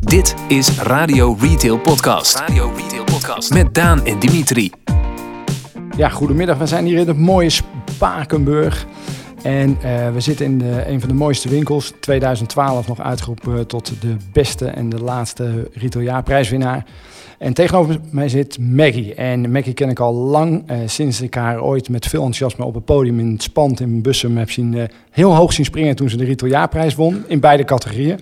Dit is Radio Retail Podcast. Radio Retail Podcast met Daan en Dimitri. Ja, goedemiddag. We zijn hier in het mooie Spakenburg. En eh, we zitten in de, een van de mooiste winkels. 2012 nog uitgeroepen tot de beste en de laatste retailjaarprijswinnaar. En tegenover mij zit Maggie. En Maggie ken ik al lang, eh, sinds ik haar ooit met veel enthousiasme op het podium in het Spand in Bussum heb zien, eh, heel hoog zien springen toen ze de retailjaarprijs won, in beide categorieën.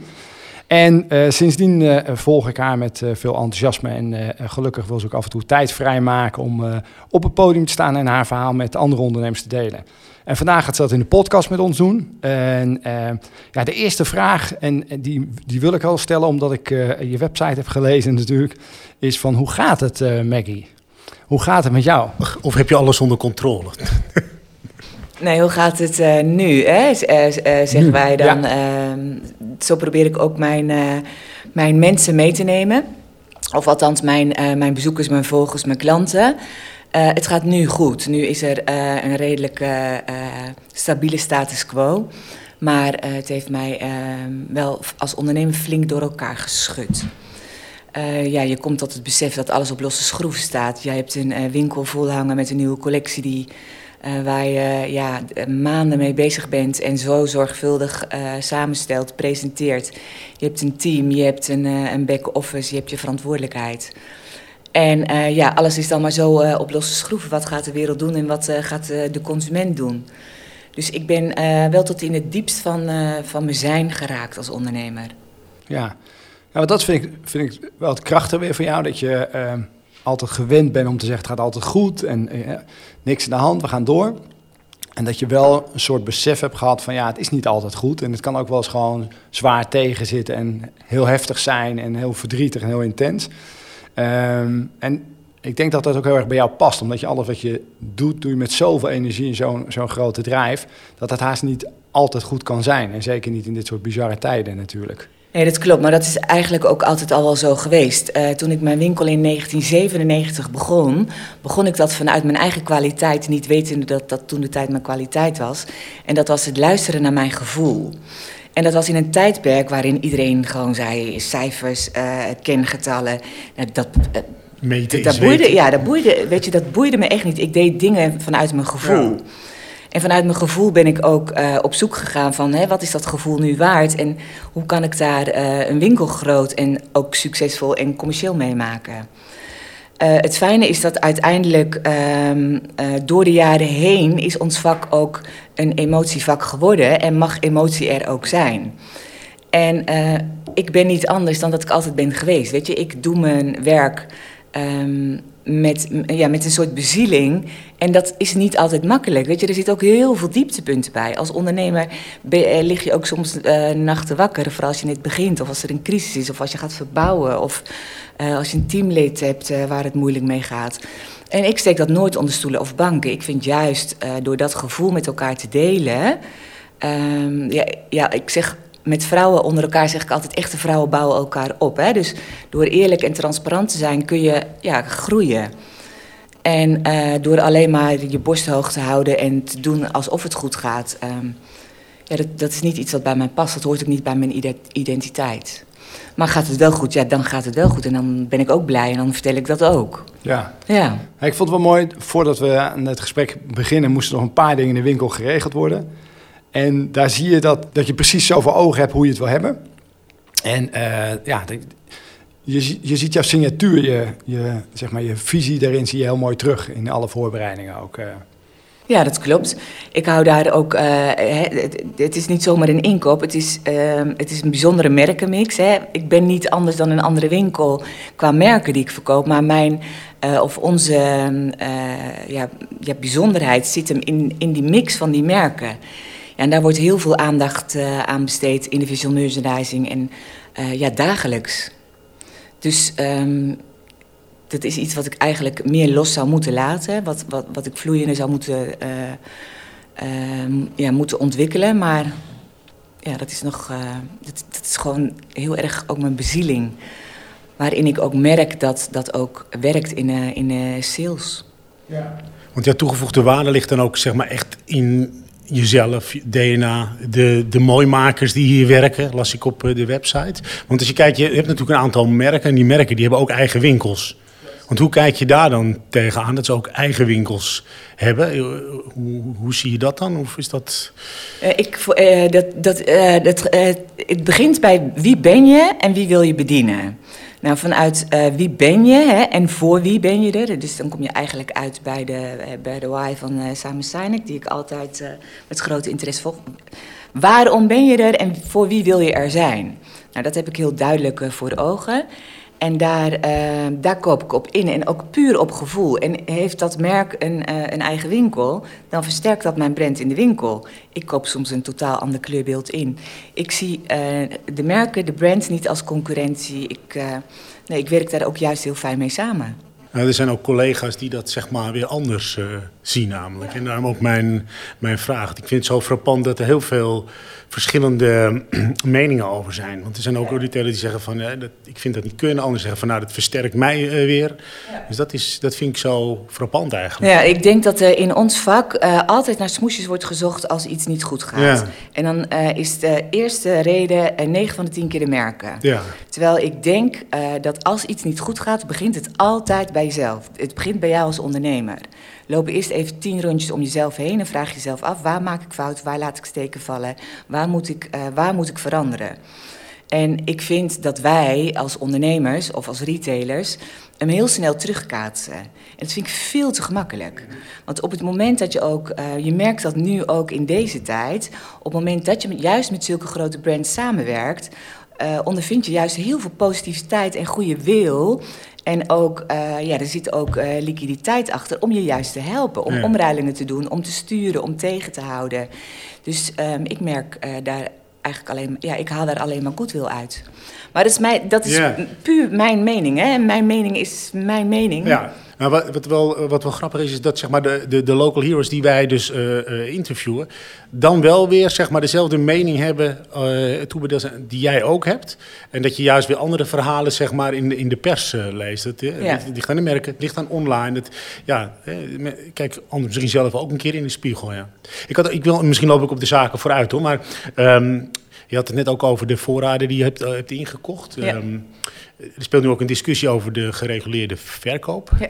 En eh, sindsdien eh, volg ik haar met eh, veel enthousiasme. En gelukkig wil ze ook af en toe tijd vrijmaken om op het podium te staan en haar verhaal met andere ondernemers te delen. En vandaag gaat ze dat in de podcast met ons doen. En ja, de eerste vraag, en die, die wil ik al stellen omdat ik je website heb gelezen natuurlijk, is van hoe gaat het Maggie? Hoe gaat het met jou? Of heb je alles onder controle? Nee, hoe gaat het eh, nu? Hè? Eh, eh, zeggen wij dan. ja. Ehm, zo probeer ik ook mijn, mijn mensen mee te nemen. Of althans, mijn, mijn bezoekers, mijn volgers, mijn klanten. Het gaat nu goed. Nu is er een redelijk stabiele status quo. Maar het heeft mij ehm, wel als ondernemer flink door elkaar geschud. Ja, je komt tot het besef dat alles op losse schroeven staat. Jij hebt een winkel vol hangen met een nieuwe collectie die, eh, waar je ja, maanden mee bezig bent en zo zorgvuldig eh, samenstelt, presenteert. Je hebt een team, je hebt een, eh, een back-office, je hebt je verantwoordelijkheid. En ja, alles is dan maar zo op losse schroeven. Wat gaat de wereld doen en wat gaat de consument doen? Dus ik ben wel tot in het diepst van, van mijn zijn geraakt als ondernemer. Ja, want dat vind ik, vind ik wel het krachtige weer van jou. Dat je altijd gewend bent om te zeggen het gaat altijd goed en eh, niks aan de hand, we gaan door. En dat je wel een soort besef hebt gehad van ja, het is niet altijd goed. En het kan ook wel eens gewoon zwaar tegenzitten en heel heftig zijn en heel verdrietig en heel intens. Ehm, en ik denk dat dat ook heel erg bij jou past, omdat je alles wat je doet, doe je met zoveel energie en zo'n zo'n grote drijf, dat het haast niet altijd goed kan zijn. En zeker niet in dit soort bizarre tijden natuurlijk. Nee, dat klopt, maar dat is eigenlijk ook altijd al wel zo geweest. Eh, toen ik mijn winkel in 1997 begon, begon ik dat vanuit mijn eigen kwaliteit, niet wetende dat dat toen de tijd mijn kwaliteit was. En dat was het luisteren naar mijn gevoel. En dat was in een tijdperk waarin iedereen gewoon zei cijfers, eh, kengetallen. Nou, dat, eh, Meten dat boeide, weten. ja, dat boeide, weet je, dat boeide me echt niet. Ik deed dingen vanuit mijn gevoel. En vanuit mijn gevoel ben ik ook eh, op zoek gegaan van hè, wat is dat gevoel nu waard en hoe kan ik daar eh, een winkel groot en ook succesvol en commercieel mee maken. Eh, het fijne is dat uiteindelijk ehm, eh, door de jaren heen is ons vak ook een emotievak geworden en mag emotie er ook zijn. En ik ben niet anders dan dat ik altijd ben geweest. Weet je, ik doe mijn werk ehm, met, ja, met een soort bezieling. En dat is niet altijd makkelijk. Weet je, er zitten ook heel veel dieptepunten bij. Als ondernemer eh, lig je ook soms eh, nachten wakker. Vooral als je net begint, of als er een crisis is, of als je gaat verbouwen. Of eh, als je een teamlid hebt waar het moeilijk mee gaat. En ik steek dat nooit onder stoelen of banken. Ik vind juist door dat gevoel met elkaar te delen. ehm, ja, ja, ik zeg met vrouwen onder elkaar zeg ik altijd: echte vrouwen bouwen elkaar op. Hè? Dus door eerlijk en transparant te zijn kun je ja, groeien. En eh, door alleen maar je borst hoog te houden en te doen alsof het goed gaat. ehm, ja, dat, dat is niet iets wat bij mij past. Dat hoort ook niet bij mijn ide- identiteit. Maar gaat het wel goed? Ja, dan gaat het wel goed. En dan ben ik ook blij en dan vertel ik dat ook. Ja. Ja. Ja, Ik vond het wel mooi, voordat we aan het gesprek beginnen, moesten nog een paar dingen in de winkel geregeld worden. En daar zie je dat, dat je precies zo voor ogen hebt hoe je het wil hebben. En eh, ja, je, je ziet jouw signatuur, je, je, zeg maar, je visie daarin zie je heel mooi terug in alle voorbereidingen ook. eh. Ja, dat klopt. Ik hou daar ook. eh, het, is niet zomaar een inkoop, het is, ehm, het is een bijzondere merkenmix. Hè. Ik ben niet anders dan een andere winkel qua merken die ik verkoop, maar mijn of onze ehm, eh, ja, ja, bijzonderheid zit hem in, in die mix van die merken. Ja, en daar wordt heel veel aandacht eh, aan besteed in de visual merchandising en eh, ja, dagelijks. Dus ehm, dat is iets wat ik eigenlijk meer los zou moeten laten. Wat, wat, wat ik vloeiender zou moeten, eh, ehm, ja, moeten ontwikkelen. Maar ja, dat is nog. eh, dat, is gewoon heel erg ook mijn bezieling. Waarin ik ook merk dat dat ook werkt in, in sales. Want jouw toegevoegde waarde ligt dan ook zeg maar echt in jezelf, je DNA, de, de mooimakers die hier werken, las ik op eh, de website. Want als je kijkt, je hebt natuurlijk een aantal merken en die merken die hebben ook eigen winkels. Want hoe kijk je daar dan tegenaan dat ze ook eigen winkels hebben? Eh, Hoe, hoe zie je dat dan? Of is dat... Eh, ik, dat, dat, dat, het begint bij wie ben je en wie wil je bedienen. Nou, vanuit eh, wie ben je hè, en voor wie ben je er. Dus dan kom je eigenlijk uit bij de, eh, bij de why van eh, Simon Sinek, die ik altijd eh, met grote interesse volg. Waarom ben je er en voor wie wil je er zijn? Nou, dat heb ik heel duidelijk voor ogen. En daar, eh, daar koop ik op in. En ook puur op gevoel. En heeft dat merk een, eh, een eigen winkel, dan versterkt dat mijn brand in de winkel. Ik koop soms een totaal ander kleurbeeld in. Ik zie eh, de merken, de brands niet als concurrentie. Ik, nee, ik werk daar ook juist heel fijn mee samen. Nou, er zijn ook collega's die dat zeg maar weer anders eh, zien namelijk. En daarom ook mijn, mijn vraag. Ik vind het zo frappant dat er heel veel verschillende meningen over zijn. Want er zijn ook retailers die zeggen van, eh, dat, ik vind dat niet kunnen. Anderen zeggen van, nou, dat versterkt mij eh, weer. Dus dat, is, dat vind ik zo frappant eigenlijk. Ja, ik denk dat er in ons vak eh, altijd naar smoesjes wordt gezocht als iets niet goed gaat. Ja. En dan eh, is de eerste reden eh 9 van de 10 keer de merken. Ja. Terwijl ik denk eh, dat als iets niet goed gaat, begint het altijd bij jezelf. Het begint bij jou als ondernemer. Loop eerst even tien rondjes om jezelf heen en vraag jezelf af: waar maak ik fout, waar laat ik steken vallen, waar moet ik, eh, waar moet ik veranderen? En ik vind dat wij als ondernemers of als retailers hem heel snel terugkaatsen. En dat vind ik veel te gemakkelijk. Want op het moment dat je ook, eh, je merkt dat nu ook in deze tijd, op het moment dat je juist met zulke grote brands samenwerkt, eh, ondervind je juist heel veel positiviteit en goede wil. En ook, eh, ja, er zit ook eh, liquiditeit achter om je juist te helpen. Om Ja. omruilingen te doen, om te sturen, om tegen te houden. Dus ehm, ik merk daar eigenlijk alleen, ja, ik haal daar alleen maar goodwill uit. Maar dat is, mijn, dat is puur mijn mening, hè. Mijn mening is mijn mening. Ja, nou, wat, wat, wel, wat wel grappig is, is dat zeg maar, de, de, de local heroes die wij dus eh, eh, interviewen, dan wel weer zeg maar, dezelfde mening hebben eh, zijn die jij ook hebt. En dat je juist weer andere verhalen zeg maar, in, de, in de pers eh, leest. Eh, Ja. Het ligt aan de merken, het ligt aan online. Het, ja, eh, kijk, anders misschien zelf ook een keer in de spiegel. Ja. Ik had, ik wil, misschien loop ik op de zaken vooruit hoor, maar ehm, je had het net ook over de voorraden die je hebt, eh, hebt ingekocht. Ja. Ehm, er speelt nu ook een discussie over de gereguleerde verkoop. Ja.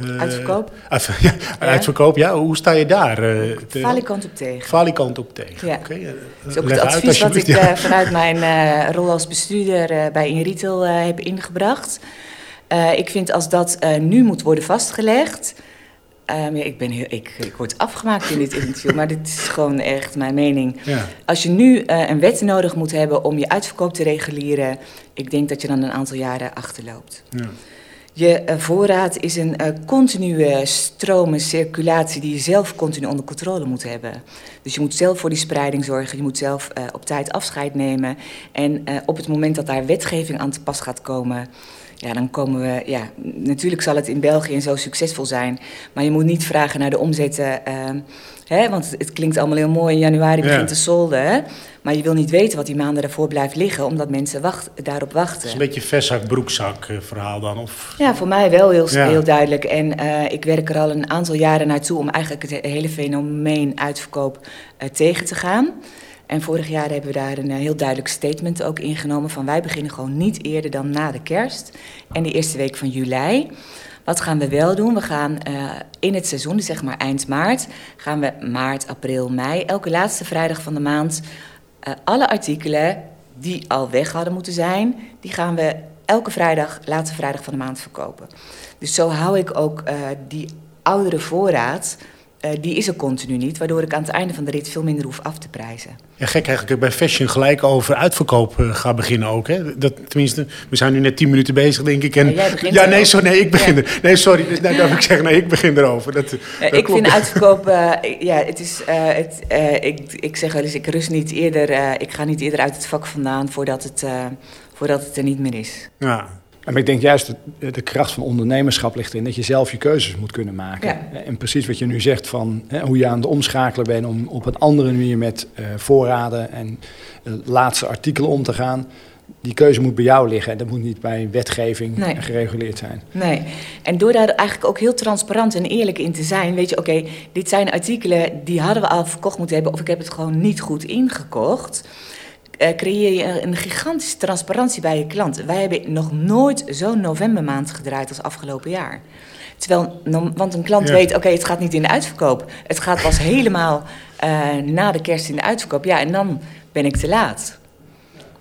Eh, Uitverkoop? uit- ja, uitverkoop, ja. Hoe sta je daar? te- Falikant op tegen. Falikant op tegen. Ja. Oké, eh, Dat is ook het advies wat ik. Ja. vanuit mijn rol als bestuurder bij InRetail heb ingebracht. Ik vind als dat nu moet worden vastgelegd. Ehm, ja, ik, ben heel, ik, ik word afgemaakt in dit interview, maar dit is gewoon echt mijn mening. Ja. Als je nu eh, een wet nodig moet hebben om je uitverkoop te reguleren, ik denk dat je dan een aantal jaren achterloopt. Ja. Je eh, voorraad is een eh, continue stroom en circulatie die je zelf continu onder controle moet hebben. Dus je moet zelf voor die spreiding zorgen, je moet zelf op tijd afscheid nemen. En op het moment dat daar wetgeving aan te pas gaat komen, ja, dan komen we. Ja, natuurlijk zal het in België en zo succesvol zijn, maar je moet niet vragen naar de omzetten. ehm, hè, want het, klinkt allemaal heel mooi. In januari Ja. begint de solde. Hè? Maar je wil niet weten wat die maanden daarvoor blijft liggen, omdat mensen wacht, daarop wachten. Het is een beetje vestzak, broekzak eh, verhaal dan. Of... Ja, voor mij wel heel, Ja. heel duidelijk. En eh, ik werk er al een aantal jaren naartoe om eigenlijk het he- hele fenomeen uitverkoop eh, tegen te gaan. En vorig jaar hebben we daar een eh, heel duidelijk statement ook ingenomen van wij beginnen gewoon niet eerder dan na de kerst en de eerste week van juli. Wat gaan we wel doen? We gaan eh, in het seizoen, dus zeg maar eind maart, gaan we maart, april, mei, elke laatste vrijdag van de maand eh, alle artikelen die al weg hadden moeten zijn, die gaan we elke vrijdag, laatste vrijdag van de maand verkopen. Dus zo hou ik ook die oudere voorraad, die is er continu niet, waardoor ik aan het einde van de rit veel minder hoef af te prijzen. Ja, gek eigenlijk dat bij Fashion gelijk over uitverkoop eh, ga beginnen ook. Hè? Dat, tenminste, we zijn nu net tien minuten bezig, denk ik. En, Ja, jij begint ja, nee, sorry, nee, ik begin Ja. er. Nee, sorry, dus, nou, moet ik zeggen, nee, ik begin erover. Dat, Eh, dat ik klopt. vind uitverkoop, eh, ja, het is, eh, het, eh, ik, ik zeg wel eens, ik rust niet eerder, eh, ik ga niet eerder uit het vak vandaan voordat het, eh, voordat het er niet meer is. Ja. Maar ik denk juist de, de kracht van ondernemerschap ligt erin dat je zelf je keuzes moet kunnen maken. Ja. En precies wat je nu zegt van hè, hoe je aan het omschakelen bent om op een andere manier met eh, voorraden en eh, laatste artikelen om te gaan. die keuze moet bij jou liggen. Dat moet niet bij wetgeving Nee. gereguleerd zijn. Nee, en door daar eigenlijk ook heel transparant en eerlijk in te zijn, weet je, oké, dit zijn artikelen die hadden we al verkocht moeten hebben, of ik heb het gewoon niet goed ingekocht. Eh, creëer je een gigantische transparantie bij je klant. Wij hebben nog nooit zo'n novembermaand gedraaid als afgelopen jaar. Terwijl, want een klant Ja. weet, oké, het gaat niet in de uitverkoop. Het gaat pas helemaal eh, na de kerst in de uitverkoop. Ja, en dan ben ik te laat.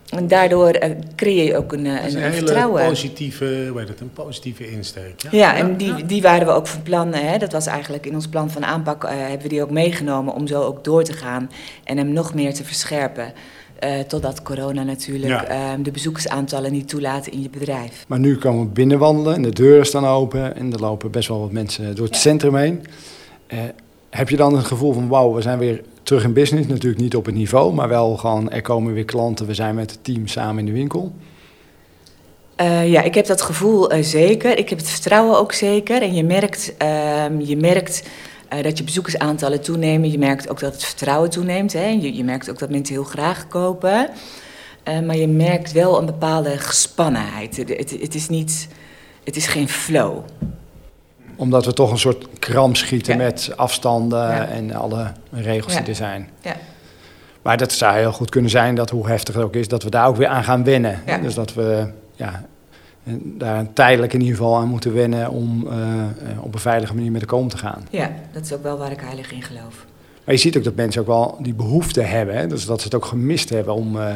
En daardoor eh, creëer je ook een, Dat is een, een een hele vertrouwen. positieve, hoe heet het, een positieve insteek. Ja, Ja, en die, die waren we ook van plan, hè, dat was eigenlijk in ons plan van aanpak, eh, hebben we die ook meegenomen om zo ook door te gaan en hem nog meer te verscherpen. Eh, totdat corona natuurlijk Ja. eh, de bezoekersaantallen niet toelaten in je bedrijf. Maar nu komen we binnenwandelen en de deuren staan open en er lopen best wel wat mensen door het centrum heen. Eh, heb je dan het gevoel van wauw, we zijn weer terug in business? Natuurlijk niet op het niveau, maar wel gewoon er komen weer klanten, we zijn met het team samen in de winkel. Eh, ja, ik heb dat gevoel zeker. Ik heb het vertrouwen ook zeker. En je merkt, ehm, je merkt eh, dat je bezoekersaantallen toenemen. Je merkt ook dat het vertrouwen toeneemt. Hè. Je, je merkt ook dat mensen heel graag kopen. Eh, maar je merkt wel een bepaalde gespannenheid. Het, het, het is niet, het is geen flow. Omdat we toch een soort kram schieten Ja. met afstanden Ja. en alle regels Ja. die er zijn. Ja. Maar dat zou heel goed kunnen zijn dat hoe heftig het ook is, dat we daar ook weer aan gaan wennen. Dus dat we ja, daar tijdelijk in ieder geval aan moeten wennen om eh, eh, op een veilige manier met elkaar om te gaan. ja, dat is ook wel waar ik heilig in geloof. Maar je ziet ook dat mensen ook wel die behoefte hebben. Hè? Dus dat ze het ook gemist hebben om eh,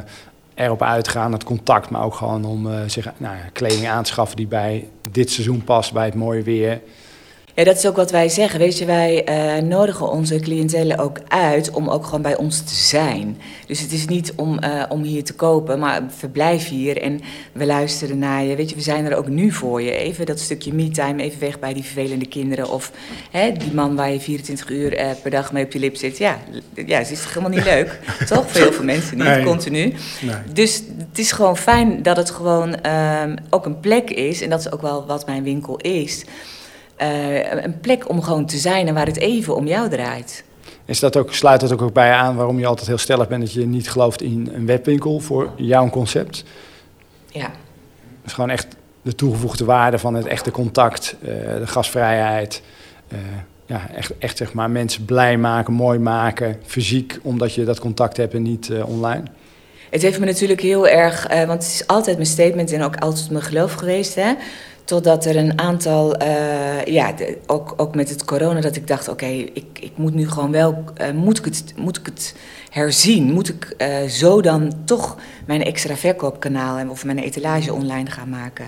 erop uit te gaan, het contact. Maar ook gewoon om zich nou, kleding aan te schaffen die bij dit seizoen past, bij het mooie weer. Ja, dat is ook wat wij zeggen. Weet je, wij eh, nodigen onze cliëntelen ook uit om ook gewoon bij ons te zijn. Dus het is niet om, eh, om hier te kopen, maar verblijf hier en we luisteren naar je. Weet je, we zijn er ook nu voor je. Even dat stukje me-time, even weg bij die vervelende kinderen. Of hè, die man waar je 24 uur eh, per dag mee op je lip zit. Ja, ja het is toch helemaal niet leuk, toch? Voor heel veel mensen niet, Nee. continu. Nee. Dus het is gewoon fijn dat het gewoon ehm, ook een plek is. En dat is ook wel wat mijn winkel is. Eh, een plek om gewoon te zijn en waar het even om jou draait. Is dat ook, sluit dat ook, ook bij aan waarom je altijd heel stellig bent dat je niet gelooft in een webwinkel voor jouw concept? Ja, Dus gewoon echt de toegevoegde waarde van het echte contact, eh, de gastvrijheid. eh, ja, echt, echt zeg maar mensen blij maken, mooi maken, fysiek, omdat je dat contact hebt en niet online. het heeft me natuurlijk heel erg, want het is altijd mijn statement en ook altijd mijn geloof geweest. Hè? Totdat er een aantal, eh, ja, ook, ook met het corona, dat ik dacht: oké, ik, ik moet nu gewoon wel, eh, moet, ik het, moet ik het herzien? Moet ik eh, zo dan toch mijn extra verkoopkanaal of mijn etalage online gaan maken?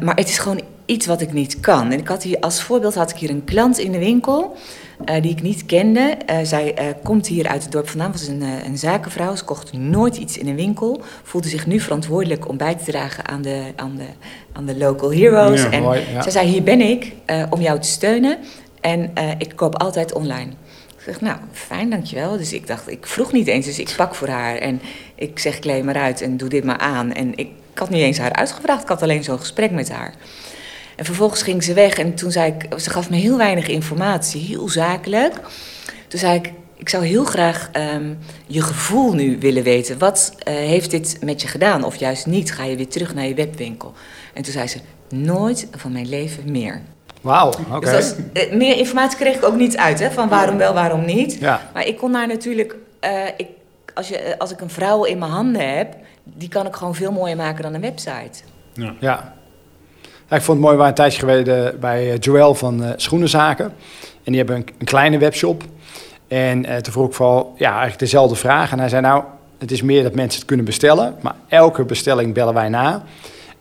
Maar het is gewoon iets wat ik niet kan. En ik had hier als voorbeeld had ik hier een klant in de winkel eh, die ik niet kende. Eh, zij eh, komt hier uit het dorp vandaan, was een, een zakenvrouw. Ze kocht nooit iets in een winkel. Voelde zich nu verantwoordelijk om bij te dragen aan de, aan de, aan de local heroes. Ja, en mooi, ja. zij zei, hier ben ik om jou te steunen. En ik koop altijd online. Ik zeg, nou, fijn, dankjewel. Dus ik dacht, ik vroeg niet eens, dus ik pak voor haar. En ik zeg, kleed maar uit en doe dit maar aan. En ik, ik had niet eens haar uitgevraagd, ik had alleen zo'n gesprek met haar. En vervolgens ging ze weg en toen zei ik, ze gaf me heel weinig informatie, heel zakelijk. Toen zei ik, ik zou heel graag ehm, je gevoel nu willen weten. Wat eh, heeft dit met je gedaan? Of juist niet, ga je weer terug naar je webwinkel? En toen zei ze, nooit van mijn leven meer. Wauw, oké. Dus is- eh, meer informatie kreeg ik ook niet uit, hè, van waarom wel, waarom niet. Ja, Maar ik kon daar natuurlijk, eh, ik, als, je, als ik een vrouw in mijn handen heb, die kan ik gewoon veel mooier maken dan een website. Ja. ja. Ik vond het mooi, we waren een tijdje geleden bij eh, Joël van eh, Schoenenzaken. En die hebben een, kleine webshop. En eh, toen vroeg ik ja, eigenlijk dezelfde vraag. En hij zei nou, het is meer dat mensen het kunnen bestellen. Maar elke bestelling bellen wij na.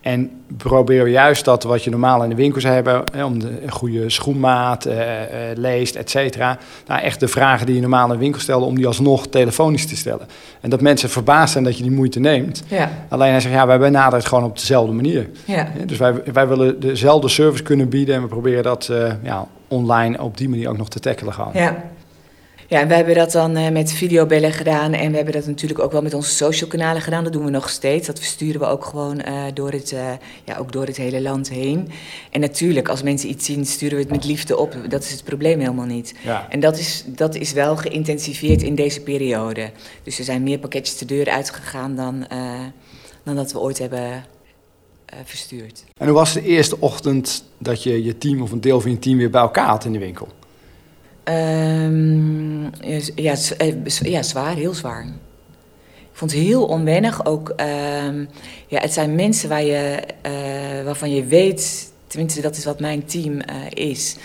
En proberen we juist dat wat je normaal in de winkels hebben, hè, om de goede schoenmaat, eh, eh, leest, et cetera. Nou, echt de vragen die je normaal in de winkel stelde, om die alsnog telefonisch te stellen. En dat mensen verbaasd zijn dat je die moeite neemt. Ja, Alleen hij zegt, ja, wij benaderen het gewoon op dezelfde manier. ja. Dus wij, wij willen dezelfde service kunnen bieden en we proberen dat eh, ja, online op die manier ook nog te tackelen gewoon. Ja. Ja, en wij hebben dat dan eh, met videobellen gedaan en we hebben dat natuurlijk ook wel met onze social kanalen gedaan. Dat doen we nog steeds. Dat versturen we ook gewoon eh, door, het, eh, ja, ook door het hele land heen. En natuurlijk, als mensen iets zien, sturen we het met liefde op. Dat is het probleem helemaal niet. Ja. En dat is, dat is wel geïntensiveerd in deze periode. Dus er zijn meer pakketjes de deur uitgegaan dan, eh, dan dat we ooit hebben uh, verstuurd. En hoe was de eerste ochtend dat je je team of een deel van je team weer bij elkaar had in de winkel? Um, ja, ja, zwaar, heel zwaar. Ik vond het heel onwennig. Ook, um, ja, het zijn mensen waar je, uh, waarvan je weet, tenminste dat is wat mijn team uh, is.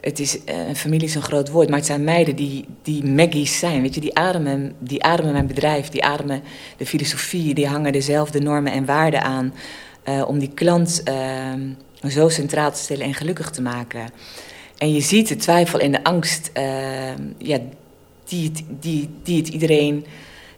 Het is, een familie is een groot woord, maar het zijn meiden die, die Maggie's zijn. Weet je, die ademen, die ademen mijn bedrijf, die ademen de filosofie, die hangen dezelfde normen en waarden aan. om die klant ehm, zo centraal te stellen en gelukkig te maken. En je ziet de twijfel en de angst ja, die, het, die, die het iedereen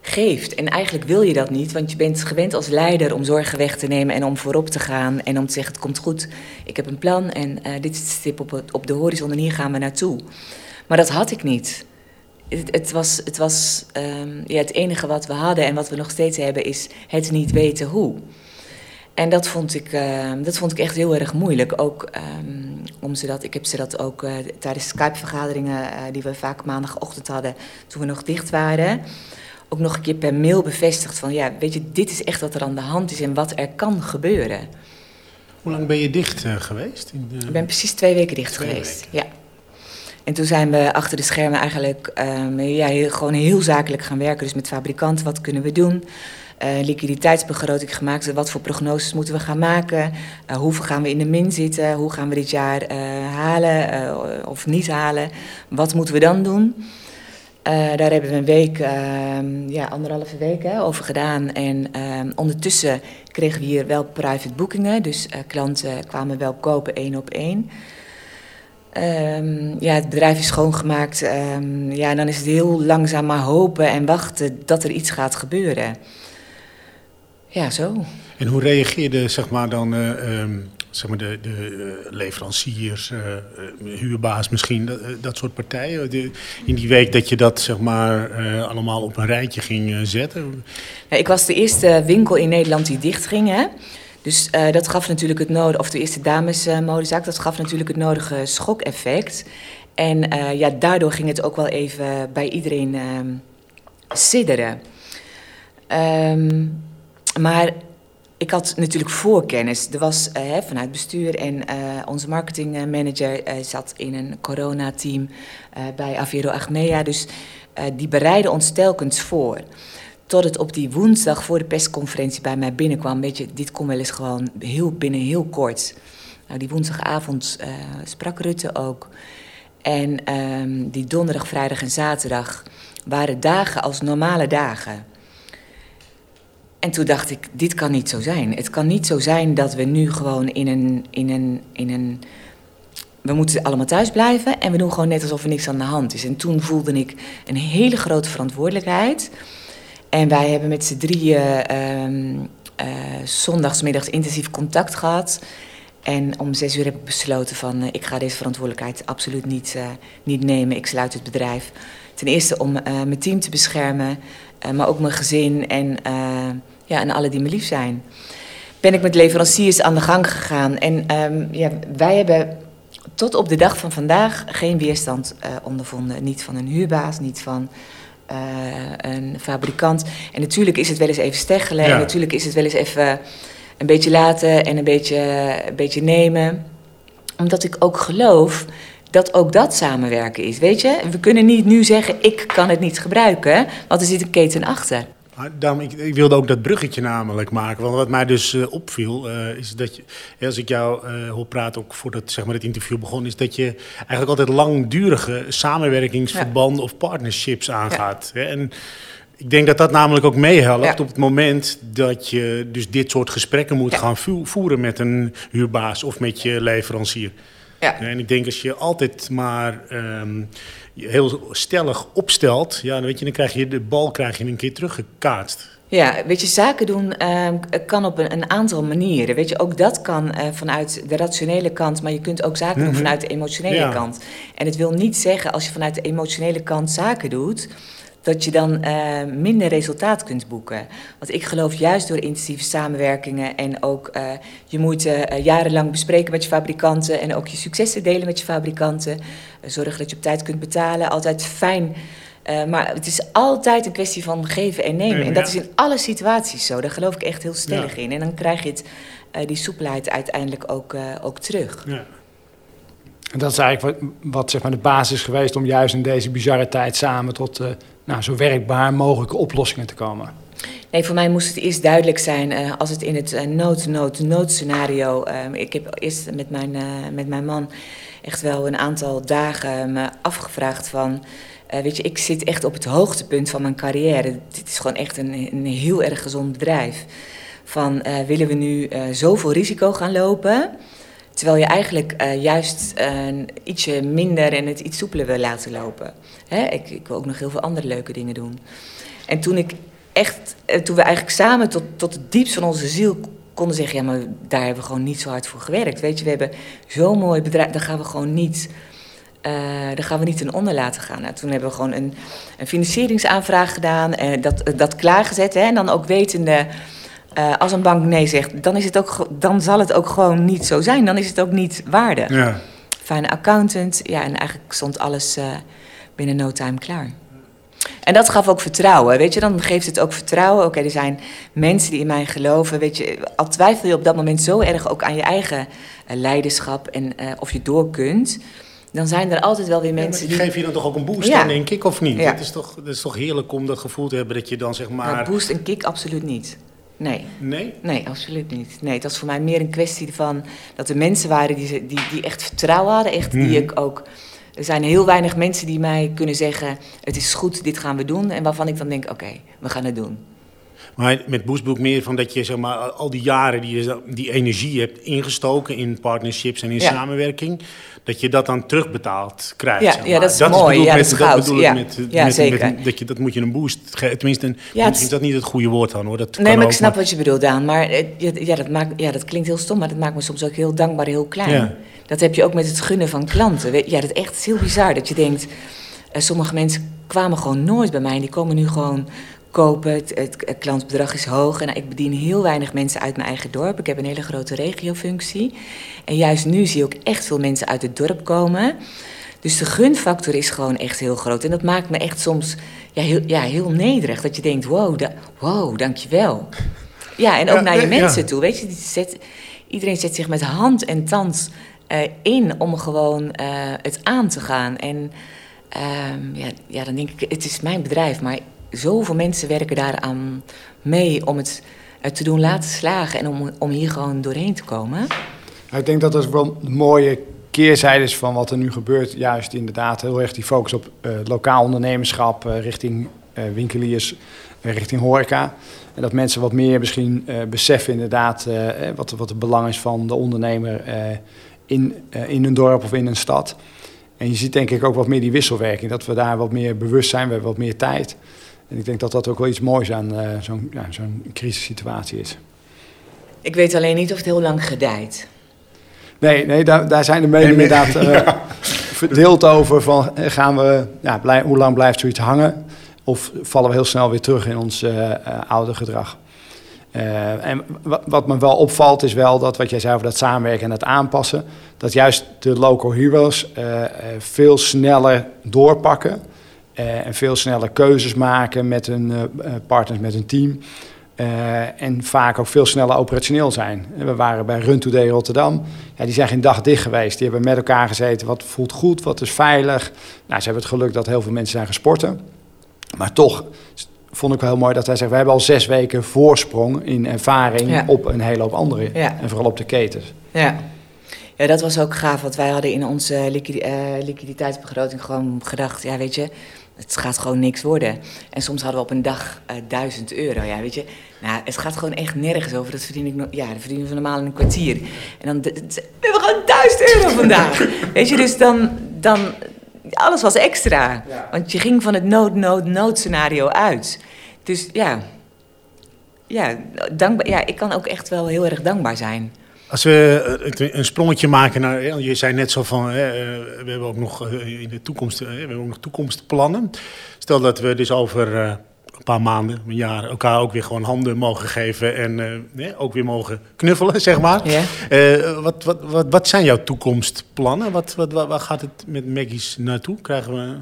geeft. En eigenlijk wil je dat niet, want je bent gewend als leider om zorgen weg te nemen en om voorop te gaan en om te zeggen: het komt goed, ik heb een plan en uh, dit is de stip op, het, op de horizon en hier gaan we naartoe. Maar dat had ik niet. Het, het was, het, was um, ja, het enige wat we hadden en wat we nog steeds hebben is het niet weten hoe. En dat vond ik, uh, dat vond ik echt heel erg moeilijk. Ook um, om ze dat, ik heb ze dat ook uh, tijdens Skype-vergaderingen, uh, die we vaak maandagochtend hadden, toen we nog dicht waren ook nog een keer per mail bevestigd van ja, weet je, dit is echt wat er aan de hand is en wat er kan gebeuren. Hoe lang ben je dicht uh, geweest? In de... Ik ben precies twee weken dicht twee geweest. Weken. Ja. En toen zijn we achter de schermen eigenlijk um, ja, heel, gewoon heel zakelijk gaan werken. Dus met fabrikanten, wat kunnen we doen? Uh, liquiditeitsbegroting gemaakt. Wat voor prognoses moeten we gaan maken? Uh, hoeveel gaan we in de min zitten? Hoe gaan we dit jaar uh, halen of niet halen? Wat moeten we dan doen? Daar hebben we een week, uh, ja, anderhalve week hè, over gedaan. En uh, ondertussen kregen we hier wel private boekingen. Dus klanten kwamen wel kopen één op één. Um, ja, het bedrijf is schoongemaakt. Um, ja, en dan is het heel langzaam maar hopen en wachten dat er iets gaat gebeuren. Ja, zo. En hoe reageerde zeg maar dan um, zeg maar de, de uh, leveranciers, uh, huurbaas misschien, dat, dat soort partijen. De, in die week dat je dat zeg maar allemaal op een rijtje ging zetten? Ja, ik was de eerste winkel in Nederland die dicht ging. Hè? Dus dat gaf natuurlijk het nodige, of de eerste damesmodezaak, dat gaf natuurlijk het nodige schokeffect. En ja, daardoor ging het ook wel even bij iedereen ehm, sidderen. Um, maar ik had natuurlijk voorkennis. Er was uh, vanuit bestuur en uh, onze marketingmanager uh, zat in een coronateam bij Avero Achmea. Dus die bereidden ons telkens voor. Tot het op die woensdag voor de persconferentie bij mij binnenkwam. Weet je, dit kon wel eens gewoon heel, binnen heel kort. Nou, die woensdagavond sprak Rutte ook. En ehm, die donderdag, vrijdag en zaterdag waren dagen als normale dagen. En toen dacht ik, dit kan niet zo zijn. Het kan niet zo zijn dat we nu gewoon in een, in een, in een we moeten allemaal thuis blijven en we doen gewoon net alsof er niks aan de hand is. En toen voelde ik een hele grote verantwoordelijkheid. En wij hebben met z'n drieën uh, zondagsmiddags intensief contact gehad. En om zes uur heb ik besloten van uh, ik ga deze verantwoordelijkheid absoluut niet, uh, niet nemen. Ik sluit het bedrijf. Ten eerste om mijn team te beschermen, maar ook mijn gezin en ja, en alle die me lief zijn. Ben ik met leveranciers aan de gang gegaan. En um, ja, wij hebben tot op de dag van vandaag geen weerstand uh, ondervonden. Niet van een huurbaas, niet van uh, een fabrikant. En natuurlijk is het wel eens even steggelen. Ja. En natuurlijk is het wel eens even een beetje laten en een beetje, een beetje nemen. Omdat ik ook geloof dat ook dat samenwerken is. Weet je, we kunnen niet nu zeggen: ik kan het niet gebruiken, want er zit een keten achter. Daarom, ik, ik, wilde ook dat bruggetje namelijk maken. Want wat mij dus uh, opviel, uh, is dat je, als ik jou uh, hoor praten, ook voordat zeg maar, het interview begon, is dat je eigenlijk altijd langdurige samenwerkingsverbanden ja. of partnerships aangaat. Ja. En ik denk dat dat namelijk ook meehelpt ja. op het moment dat je dus dit soort gesprekken moet gaan voeren met een huurbaas of met je leverancier. Ja. En ik denk als je altijd maar um, heel stellig opstelt, ja, dan, weet je, dan krijg je de bal krijg je een keer teruggekaatst. Ja, weet je, zaken doen uh, kan op een, een, aantal manieren. Weet je, ook dat kan uh, vanuit de rationele kant, maar je kunt ook zaken mm -hmm. doen vanuit de emotionele ja. kant. En het wil niet zeggen als je vanuit de emotionele kant zaken doet, dat je dan uh, minder resultaat kunt boeken. Want ik geloof juist door intensieve samenwerkingen en ook uh, je moet uh, jarenlang bespreken met je fabrikanten en ook je successen delen met je fabrikanten. zorgen dat je op tijd kunt betalen. Altijd fijn Eh, maar het is altijd een kwestie van geven en nemen. En dat is in alle situaties zo. Daar geloof ik echt heel stellig Ja. in. En dan krijg je het, eh, die soepelheid uiteindelijk ook, eh, ook terug. Ja. En dat is eigenlijk wat, wat zeg maar de basis is geweest om juist in deze bizarre tijd samen tot eh, nou, zo werkbaar mogelijke oplossingen te komen. Nee, voor mij moest het eerst duidelijk zijn eh, als het in het eh, nood, nood, noodscenario. eh, ik heb eerst met mijn, eh, met mijn man echt wel een aantal dagen me afgevraagd van. weet je, ik zit echt op het hoogtepunt van mijn carrière. Dit is gewoon echt een, een heel erg gezond bedrijf. Van willen we nu zoveel risico gaan lopen? Terwijl je eigenlijk eh, juist eh, ietsje minder en het iets soepeler wil laten lopen. Hè? Ik, ik wil ook nog heel veel andere leuke dingen doen. En toen ik echt, eh, toen we eigenlijk samen tot, tot het diepst van onze ziel konden zeggen, ja, maar daar hebben we gewoon niet zo hard voor gewerkt. Weet je, we hebben zo'n mooi bedrijf, daar gaan we gewoon niet, daar gaan we niet ten onder laten gaan. Nou, toen hebben we gewoon een, een financieringsaanvraag gedaan, en dat, dat klaargezet. Hè, en dan ook wetende, eh, als een bank nee zegt, dan, is het ook, dan zal het ook gewoon niet zo zijn. Dan is het ook niet waarde. Ja. Fijne accountant, ja, en eigenlijk stond alles eh, binnen no time klaar. En dat gaf ook vertrouwen, weet je. Dan geeft het ook vertrouwen. Oké, er zijn mensen die in mij geloven, weet je. Al twijfel je op dat moment zo erg ook aan je eigen eh, leiderschap en of je door kunt... dan zijn er altijd wel weer mensen die die... geef je dan toch ook een boost Ja. aan, denk ik, of niet? Ja. Het, is toch, het is toch heerlijk om dat gevoel te hebben dat je dan zeg maar... Maar boost en kick absoluut niet. Nee. Nee? Nee, absoluut niet. Nee, het was voor mij meer een kwestie van dat er mensen waren die, die, die echt vertrouwen hadden. Echt, die Mhm. ik ook. Er zijn heel weinig mensen die mij kunnen zeggen: Het is goed, dit gaan we doen. En waarvan ik dan denk: Oké, we gaan het doen. Maar met ik meer van dat je zeg maar, al die jaren die je die energie hebt ingestoken in partnerships en in Ja. samenwerking, dat je dat dan terugbetaald krijgt. Ja, zeg ja, maar. dat is mooi. bedoel ik Ja, met, dat is bedoel ik Ja. met, Ja, met- zeker. met- dat, je, dat moet je een boost geven. Tenminste, een, Ja, misschien is dat niet het goede woord dan hoor. Dat nee, kan maar ik snap wat je bedoelt, Daan. Maar eh, ja, dat maakt, ja, dat klinkt heel stom, maar dat maakt me soms ook heel dankbaar, heel klein. Ja. Dat heb je ook met het gunnen van klanten. Ja, dat is echt heel bizar. Dat je denkt: eh, Sommige mensen kwamen gewoon nooit bij mij. En die komen nu gewoon kopen. Het, het, klantbedrag is hoog. En ik bedien heel weinig mensen uit mijn eigen dorp. Ik heb een hele grote regiofunctie. En juist nu zie je ook echt veel mensen uit het dorp komen. Dus de gunfactor is gewoon echt heel groot. En dat maakt me echt soms ja, heel, ja, heel nederig. Dat je denkt, wow, da wow dankjewel. Ja, en ook Ja, naar je mensen ja. toe. Weet je, die zet, iedereen zet zich met hand en tand eh, in om gewoon eh, het aan te gaan. En ehm, ja, ja, dan denk ik, het is mijn bedrijf, maar zoveel mensen werken daaraan mee om het eh, te doen laten slagen en om, om hier gewoon doorheen te komen. Nou, ik denk dat dat wel een mooie keerzijde is van wat er nu gebeurt. Juist inderdaad heel erg die focus op eh, lokaal ondernemerschap eh, richting eh, winkeliers, richting horeca. En dat mensen wat meer misschien beseffen inderdaad wat, wat het belang is van de ondernemer in, in een dorp of in een stad. En je ziet denk ik ook wat meer die wisselwerking, dat we daar wat meer bewust zijn, we hebben wat meer tijd. En ik denk dat dat ook wel iets moois aan eh, zo'n ja, zo'n crisissituatie is. Ik weet alleen niet of het heel lang gedijt. Nee, nee daar, daar zijn de meningen Nee, nee. inderdaad eh, verdeeld over. Van, eh, gaan we, ja, blij, hoe lang blijft zoiets hangen? Of vallen we heel snel weer terug in ons oude gedrag? Eh, en wat, wat me wel opvalt is wel dat wat jij zei over dat samenwerken en het aanpassen. Dat juist de local heroes eh, eh, veel sneller doorpakken. Eh, en veel sneller keuzes maken met hun eh, eh, partners, met hun team. En vaak ook veel sneller operationeel zijn. We waren bij Run Today Rotterdam. Ja, die zijn geen dag dicht geweest. Die hebben met elkaar gezeten. Wat voelt goed, wat is veilig. Nou, ze hebben het geluk dat heel veel mensen zijn gesporten. Maar toch vond ik wel heel mooi dat hij zegt... we hebben al zes weken voorsprong in ervaring Ja. op een hele hoop anderen. Ja. En vooral op de ketens. Ja. ja, dat was ook gaaf. Want wij hadden in onze liquidi- liquiditeitsbegroting gewoon gedacht... ja, weet je, het gaat gewoon niks worden. En soms hadden we op een dag eh, 1000 euro. Ja, weet je, nou, het gaat gewoon echt nergens over. Dat verdien ik, no- ja, dat verdienen we normaal in een kwartier. En dan, we hebben gewoon 1000 euro vandaag. weet je, dus dan, dan, alles was extra. Want je ging van het nood, nood, noodscenario uit. Dus ja, ja, dankbaar, ja, ik kan ook echt wel heel erg dankbaar zijn. Als we eh, een sprongetje maken naar, je zei net zo van, eh, we hebben ook nog eh, in de toekomst, we hebben ook nog toekomstplannen. Stel dat we dus over een paar maanden, een jaar, elkaar ook weer gewoon handen mogen geven en ook weer mogen knuffelen, zeg maar. Wat, wat, wat, wat zijn jouw toekomstplannen? Wat, wat, waar, gaat het met Maggie's naartoe? Krijgen we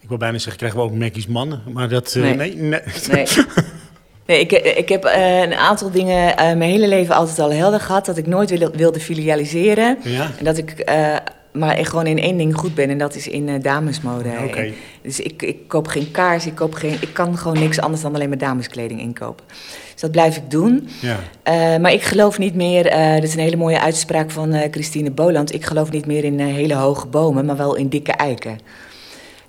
Ik wil bijna zeggen, krijgen we ook Maggie's mannen. Maar dat... Nee. nee, nee. Nee. Nee, ik, ik heb eh, een aantal dingen eh, mijn hele leven altijd al helder gehad. Dat ik nooit wilde, wilde filialiseren. Ja, En dat ik eh, maar gewoon in één ding goed ben. En dat is in damesmode. oké. Dus ik, ik koop geen kaars, ik, koop geen, ik kan gewoon niks anders dan alleen maar dameskleding inkopen. Dus dat blijf ik doen. Ja. Maar ik geloof niet meer, dat is een hele mooie uitspraak van Christine Boland. Ik geloof niet meer in hele hoge bomen, maar wel in dikke eiken.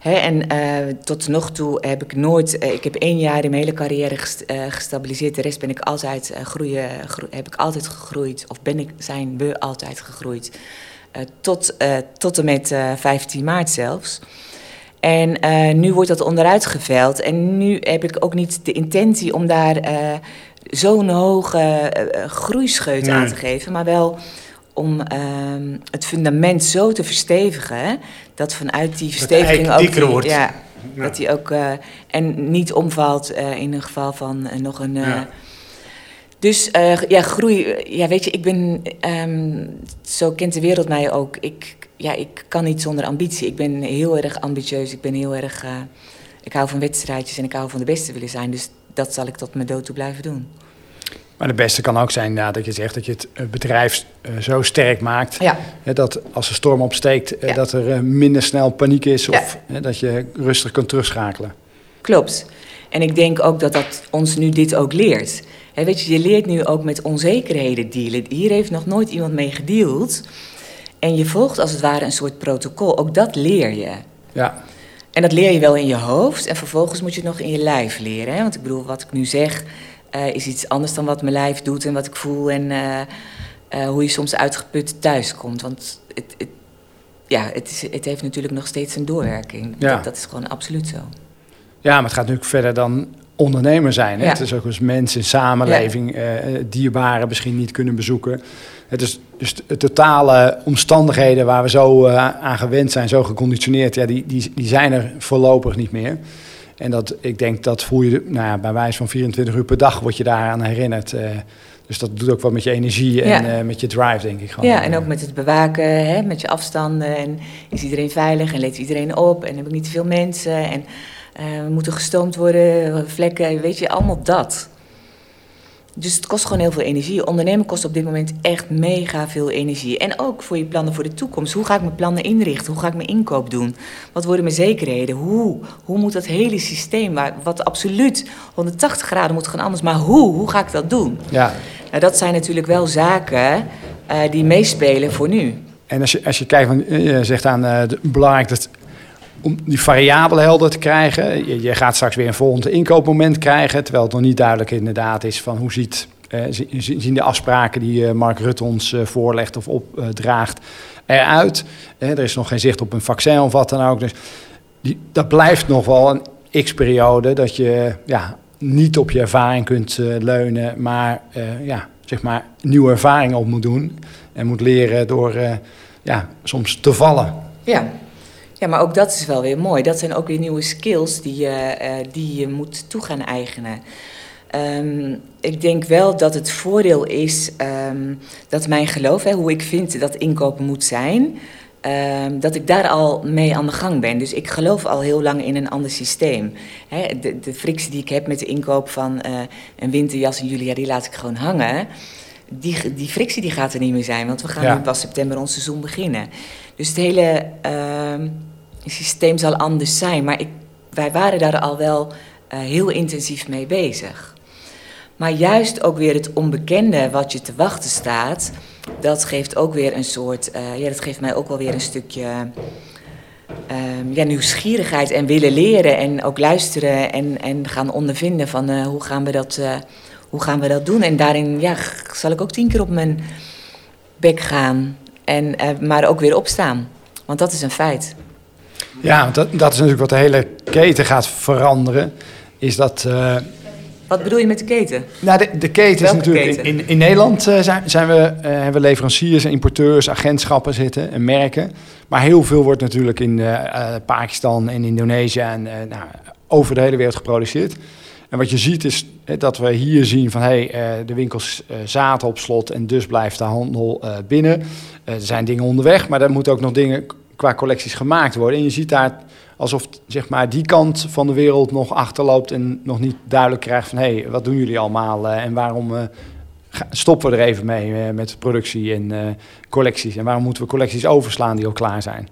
En eh, tot nog toe heb ik nooit, eh, ik heb één jaar in mijn hele carrière gest- eh, gestabiliseerd. De rest ben ik altijd, groeien, gro- heb ik altijd gegroeid, of ben ik, zijn we altijd gegroeid. Tot, tot en met eh, 15 maart zelfs. En nu wordt dat onderuit geveld. En nu heb ik ook niet de intentie om daar zo'n hoge groeischeut aan te geven. Maar wel om ehm, het fundament zo te verstevigen. hè, Dat vanuit die versteviging eik ook. die- wordt. Ja, Ja. dat die ook. eh, en niet omvalt eh, in een geval van eh, nog een. Ja. Dus ja, groei. Ja, weet je, ik ben. ehm, zo kent de wereld mij ook. Ik, ja, ik kan niet zonder ambitie. Ik ben heel erg ambitieus. Ik ben heel erg. ik hou van wedstrijdjes en ik hou van de beste willen zijn. Dus dat zal ik tot mijn dood toe blijven doen. Maar de beste kan ook zijn dat je zegt dat je het eh, bedrijf eh, zo sterk maakt. Ja, dat als de storm opsteekt, eh, Ja. dat er minder snel paniek is. Of dat je rustig kunt terugschakelen. klopt. En ik denk ook dat dat ons nu dit ook leert. Weet je, je leert nu ook met onzekerheden dealen. Hier heeft nog nooit iemand mee gedeeld. En je volgt als het ware een soort protocol. Ook dat leer je. Ja, En dat leer je wel in je hoofd en vervolgens moet je het nog in je lijf leren. Hè? Want ik bedoel, wat ik nu zeg eh, is iets anders dan wat mijn lijf doet en wat ik voel en eh, eh, hoe je soms uitgeput thuis komt. Want het, het, ja, het, is, het heeft natuurlijk nog steeds een doorwerking. Ja. Dat, dat is gewoon absoluut zo. ja maar het gaat natuurlijk verder dan ondernemer zijn. Hè? Ja. Het is ook als mensen in samenleving eh, dierbaren misschien niet kunnen bezoeken. Het is dus de totale omstandigheden waar we zo eh, aan gewend zijn, zo geconditioneerd, ja, die, die, die zijn er voorlopig niet meer. En dat, ik denk dat voel je, nou ja, bij wijze van 24 uur per dag word je daaraan herinnerd. eh. dus dat doet ook wat met je energie en Ja. eh, met je drive, denk ik. Gewoon. Ja, en ook met het bewaken, hè, met je afstanden. En is iedereen veilig en leeft iedereen op? En heb ik niet te veel mensen? En eh, moeten gestoomd worden, vlekken, weet je, allemaal dat. Dus het kost gewoon heel veel energie. Ondernemen kost op dit moment echt mega veel energie. En ook voor je plannen voor de toekomst. Hoe ga ik mijn plannen inrichten? Hoe ga ik mijn inkoop doen? Wat worden mijn zekerheden? Hoe? Hoe moet dat hele systeem, waar- wat absoluut 180 graden moet gaan anders, maar hoe? Hoe ga ik dat doen? Ja. Nou, dat zijn natuurlijk wel zaken eh, die meespelen voor nu. En als je, als je kijkt, van, eh, je zegt aan de- belangrijk dat om die variabelen helder te krijgen. Je, gaat straks weer een volgend inkoopmoment krijgen, terwijl het nog niet duidelijk inderdaad is van hoe ziet, eh, zi- zi- zien de afspraken die eh, Mark Rutte ons eh, voorlegt of opdraagt eruit. Eh, er is nog geen zicht op een vaccin of wat dan ook. Dus dat blijft nog wel een x-periode dat je ja, niet op je ervaring kunt leunen, maar ja, zeg maar nieuwe ervaringen op moet doen. En moet leren door ja, soms te vallen. Ja. Ja, maar ook dat is wel weer mooi. Dat zijn ook weer nieuwe skills die je, eh, die je moet toe gaan eigenen. Ehm, ik denk wel dat het voordeel is ehm, dat mijn geloof, hè, hoe ik vind dat inkopen moet zijn, ehm, dat ik daar al mee aan de gang ben. Dus ik geloof al heel lang in een ander systeem. Hè, de, de frictie die ik heb met de inkoop van eh, een winterjas in juli, ja, die laat ik gewoon hangen. Die, die frictie die gaat er niet meer zijn, want we gaan Ja. nu pas september ons seizoen beginnen. Dus het hele ehm, systeem zal anders zijn. Maar ik, wij waren daar al wel eh, heel intensief mee bezig. Maar juist ook weer het onbekende wat je te wachten staat, dat geeft ook weer een soort, eh, ja, dat geeft mij ook wel weer een stukje ehm, ja, nieuwsgierigheid en willen leren en ook luisteren en, en gaan ondervinden van eh, hoe, gaan we dat, hoe gaan we dat doen. En daarin ja, zal ik ook tien keer op mijn bek gaan, en, maar ook weer opstaan. Want dat is een feit. Ja, dat, dat is natuurlijk wat de hele keten gaat veranderen. Is dat. eh, Wat bedoel je met de keten? nou, de, de keten is natuurlijk. keten? In, in Nederland eh, zijn, zijn we, eh, hebben we leveranciers en importeurs, agentschappen zitten en merken. Maar heel veel wordt natuurlijk in Pakistan en Indonesië en nou, over de hele wereld geproduceerd. En wat je ziet is dat we hier zien van hey, de winkels zaten op slot en dus blijft de handel binnen. Er zijn dingen onderweg, maar er moeten ook nog dingen qua collecties gemaakt worden. En je ziet daar alsof zeg maar, die kant van de wereld nog achterloopt en nog niet duidelijk krijgt van hé, hey, wat doen jullie allemaal uh, en waarom uh, stoppen we er even mee uh, met productie en collecties en waarom moeten we collecties overslaan die al klaar zijn.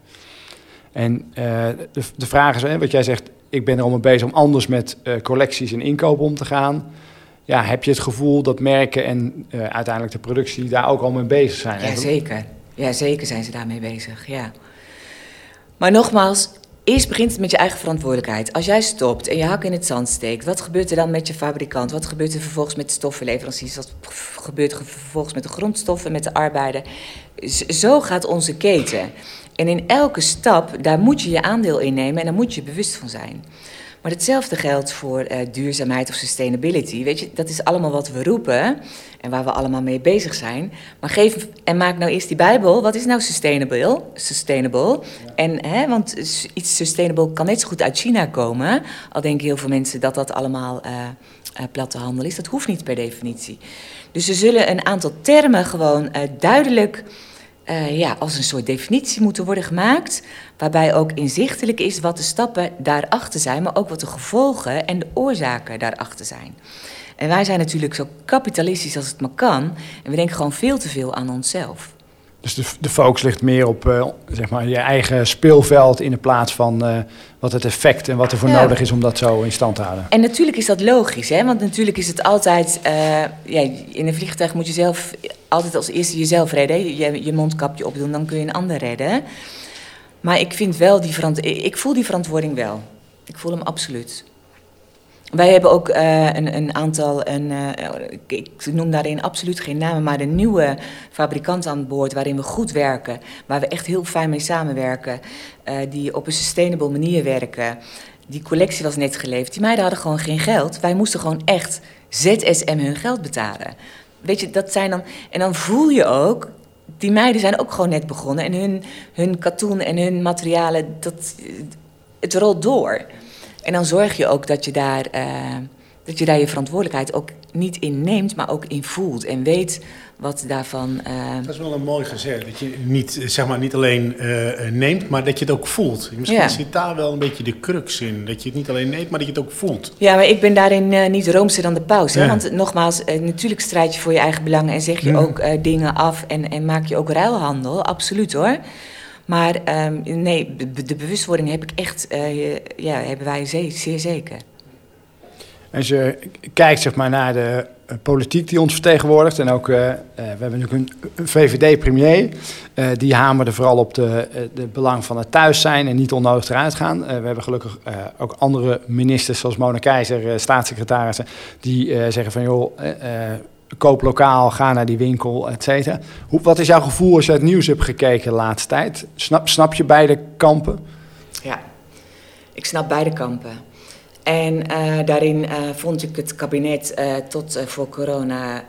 En de, de vraag is, hè, wat jij zegt, ik ben er om bezig om anders met collecties en inkopen om te gaan ja, heb je het gevoel dat merken en uiteindelijk de productie daar ook al mee bezig zijn? Ja, zeker. Ja, zeker zijn ze daarmee bezig, ja. Maar nogmaals, eerst begint het met je eigen verantwoordelijkheid. Als jij stopt en je hak in het zand steekt, wat gebeurt er dan met je fabrikant? Wat gebeurt er vervolgens met de stoffenleveranciers? Wat gebeurt er vervolgens met de grondstoffen, met de arbeider? Zo gaat onze keten. En in elke stap, daar moet je je aandeel in nemen en daar moet je bewust van zijn. Maar hetzelfde geldt voor uh, duurzaamheid of sustainability. Weet je, dat is allemaal wat we roepen en waar we allemaal mee bezig zijn. Maar geef en maak nou eerst die Bijbel. Wat is nou sustainable? Sustainable. En, hè, want iets sustainable kan net zo goed uit China komen. Al denken heel veel mensen dat dat allemaal uh, uh, platte handel is. Dat hoeft niet per definitie. Dus er zullen een aantal termen gewoon duidelijk uh, ja, als een soort definitie moeten worden gemaakt. Waarbij ook inzichtelijk is wat de stappen daarachter zijn, maar ook wat de gevolgen en de oorzaken daarachter zijn. En wij zijn natuurlijk zo kapitalistisch als het maar kan. En we denken gewoon veel te veel aan onszelf. Dus de, de focus ligt meer op uh, zeg maar je eigen speelveld in de plaats van uh, wat het effect en wat er voor ja. nodig is om dat zo in stand te houden. En natuurlijk is dat logisch, hè? want natuurlijk is het altijd, uh, ja, in een vliegtuig moet je zelf altijd als eerste jezelf redden. Je, je mondkapje opdoen, dan kun je een ander redden. Maar ik vind wel die verantwoording, ik voel die verantwoording wel. Ik voel hem absoluut. Wij hebben ook uh, een, een, aantal, een, uh, ik noem daarin absoluut geen namen, maar een nieuwe fabrikant aan boord waarin we goed werken, waar we echt heel fijn mee samenwerken, uh, die op een sustainable manier werken. Die collectie was net geleverd. Die meiden hadden gewoon geen geld. Wij moesten gewoon echt ZSM hun geld betalen. Weet je, dat zijn dan. En dan voel je ook. Die meiden zijn ook gewoon net begonnen. En hun, hun katoen en hun materialen, dat, het rolt door. En dan zorg je ook dat je daar, uh, dat je, daar je verantwoordelijkheid ook niet in neemt, maar ook in voelt. En weet wat daarvan. Uh... Dat is wel een mooi gezegd. Dat je niet, zeg maar, niet alleen uh, neemt, maar dat je het ook voelt. Misschien ja. zit daar wel een beetje de crux in. Dat je het niet alleen neemt, maar dat je het ook voelt. Ja, maar ik ben daarin uh, niet roomser dan de paus. Ja. Want nogmaals, natuurlijk strijd je voor je eigen belangen en zeg je ja. ook dingen af en, en maak je ook ruilhandel. Absoluut hoor. Maar um, nee, de, bewustwording heb ik echt, uh, ja, hebben wij zeer, zeker. Als je kijkt zeg maar, naar de uh, politiek die ons vertegenwoordigt, en ook, uh, we hebben natuurlijk een, VVD-premier, die hamerde vooral op de, de belang van het thuis zijn en niet onnodig eruit gaan. we hebben gelukkig ook andere ministers, zoals Mona Keizer, staatssecretarissen, die zeggen van joh, koop lokaal, ga naar die winkel, et cetera. Hoe, wat is jouw gevoel als je het nieuws hebt gekeken de laatste tijd? Snap, snap je beide kampen? Ja, ik snap beide kampen. En uh, daarin uh, vond ik het kabinet uh, tot voor corona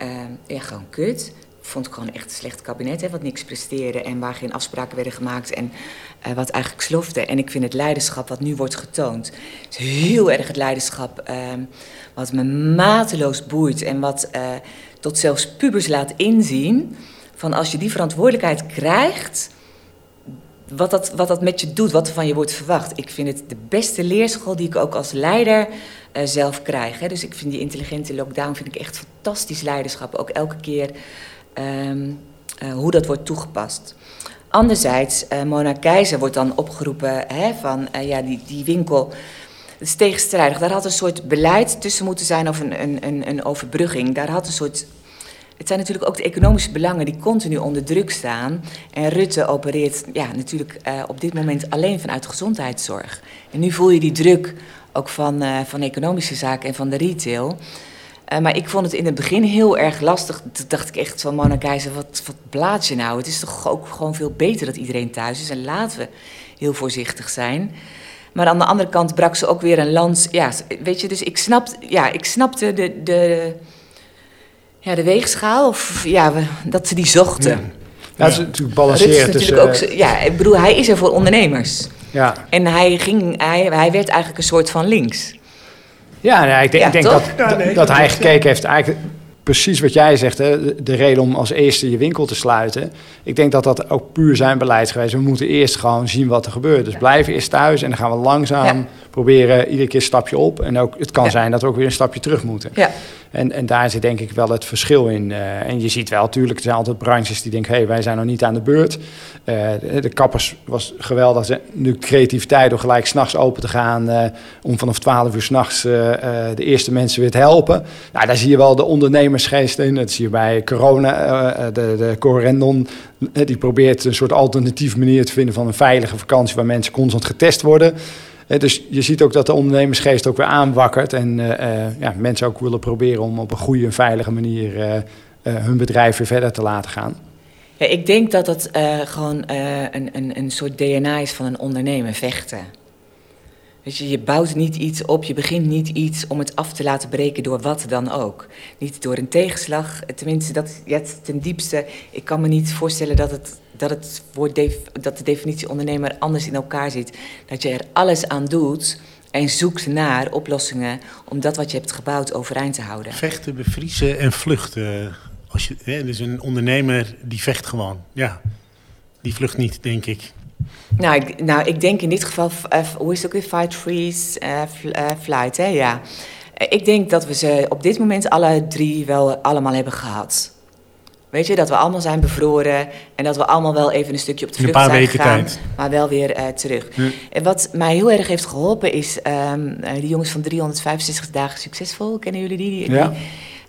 gewoon kut. Vond ik gewoon echt een slecht kabinet, hè, wat niks presteerde en waar geen afspraken werden gemaakt en wat eigenlijk slofte. En ik vind het leiderschap wat nu wordt getoond, is heel erg het leiderschap ehm, wat me mateloos boeit en wat tot zelfs pubers laat inzien van als je die verantwoordelijkheid krijgt, wat dat, wat dat met je doet, wat er van je wordt verwacht. Ik vind het de beste leerschool die ik ook als leider uh, zelf krijg. Hè. Dus ik vind die intelligente lockdown vind ik echt fantastisch leiderschap. Ook elke keer um, uh, hoe dat wordt toegepast. Anderzijds, uh, Mona Keizer wordt dan opgeroepen hè, van ja, die, die winkel het is tegenstrijdig. Daar had een soort beleid tussen moeten zijn of een, een, een, een overbrugging. Daar had een soort het zijn natuurlijk ook de economische belangen die continu onder druk staan. En Rutte opereert ja, natuurlijk uh, op dit moment alleen vanuit gezondheidszorg. En nu voel je die druk ook van, uh, van economische zaken en van de retail. Uh, maar ik vond het in het begin heel erg lastig. Toen dacht ik echt van Mona Keizer, wat, wat blaad je nou? Het is toch ook gewoon veel beter dat iedereen thuis is. En laten we heel voorzichtig zijn. Maar aan de andere kant brak ze ook weer een lans. Ja, weet je, dus ik, snap, ja, ik snapte de, de, ja, de weegschaal. Of ja, dat ze die zochten. Ja, ja. dat is natuurlijk balanceren tussen... Ook, ja, ik bedoel, hij is er voor ondernemers. Ja. En hij, ging, hij, hij werd eigenlijk een soort van links. Ja, nee, ik denk, ik denk dat, ja, nee, dat hij gekeken heeft eigenlijk precies wat jij zegt, hè, de reden om als eerste je winkel te sluiten. Ik denk dat dat ook puur zijn beleid geweest. We moeten eerst gewoon zien wat er gebeurt. Dus blijven eerst thuis en dan gaan we langzaam proberen iedere keer een stapje op. En ook, het kan zijn dat we ook weer een stapje terug moeten. En, en daar zit denk ik wel het verschil in. Eh, en je ziet wel, natuurlijk, er zijn altijd branches die denken... hé, hey, wij zijn nog niet aan de beurt. Uh, de, kappers was geweldig. Nu creativiteit door gelijk s'nachts open te gaan... Uh, om vanaf 12 uur s'nachts de eerste mensen weer te helpen. Nou, daar zie je wel de ondernemersgeest in. Dat zie je bij corona, de, de Corendon... die probeert een soort alternatieve manier te vinden... van een veilige vakantie waar mensen constant getest worden dus je ziet ook dat de ondernemersgeest ook weer aanwakkert. En uh, ja, mensen ook willen proberen om op een goede en veilige manier uh, hun bedrijf weer verder te laten gaan. Ja, ik denk dat dat gewoon een, een, een soort DNA is van een ondernemer, vechten. Weet je, je bouwt niet iets op, je begint niet iets om het af te laten breken door wat dan ook. Niet door een tegenslag, tenminste, dat ja, ten diepste. Ik kan me niet voorstellen dat het dat, het woord dat de definitie ondernemer anders in elkaar zit. Dat je er alles aan doet en zoekt naar oplossingen om dat wat je hebt gebouwd overeind te houden. Vechten, bevriezen en vluchten. Als je, hè, dus een ondernemer die vecht gewoon. Ja, die vlucht niet, denk ik. Nou, ik, nou, ik denk in dit geval, uh, hoe is het ook weer, fight, freeze, uh, flight, hè? Ja. ik denk dat we ze op dit moment alle drie wel allemaal hebben gehad. Weet je, dat we allemaal zijn bevroren en dat we allemaal wel even een stukje op de vlucht zijn gegaan, tijd. maar wel weer uh, terug. En wat mij heel erg heeft geholpen is um, die jongens van 365 dagen succesvol. Kennen jullie die? die ja.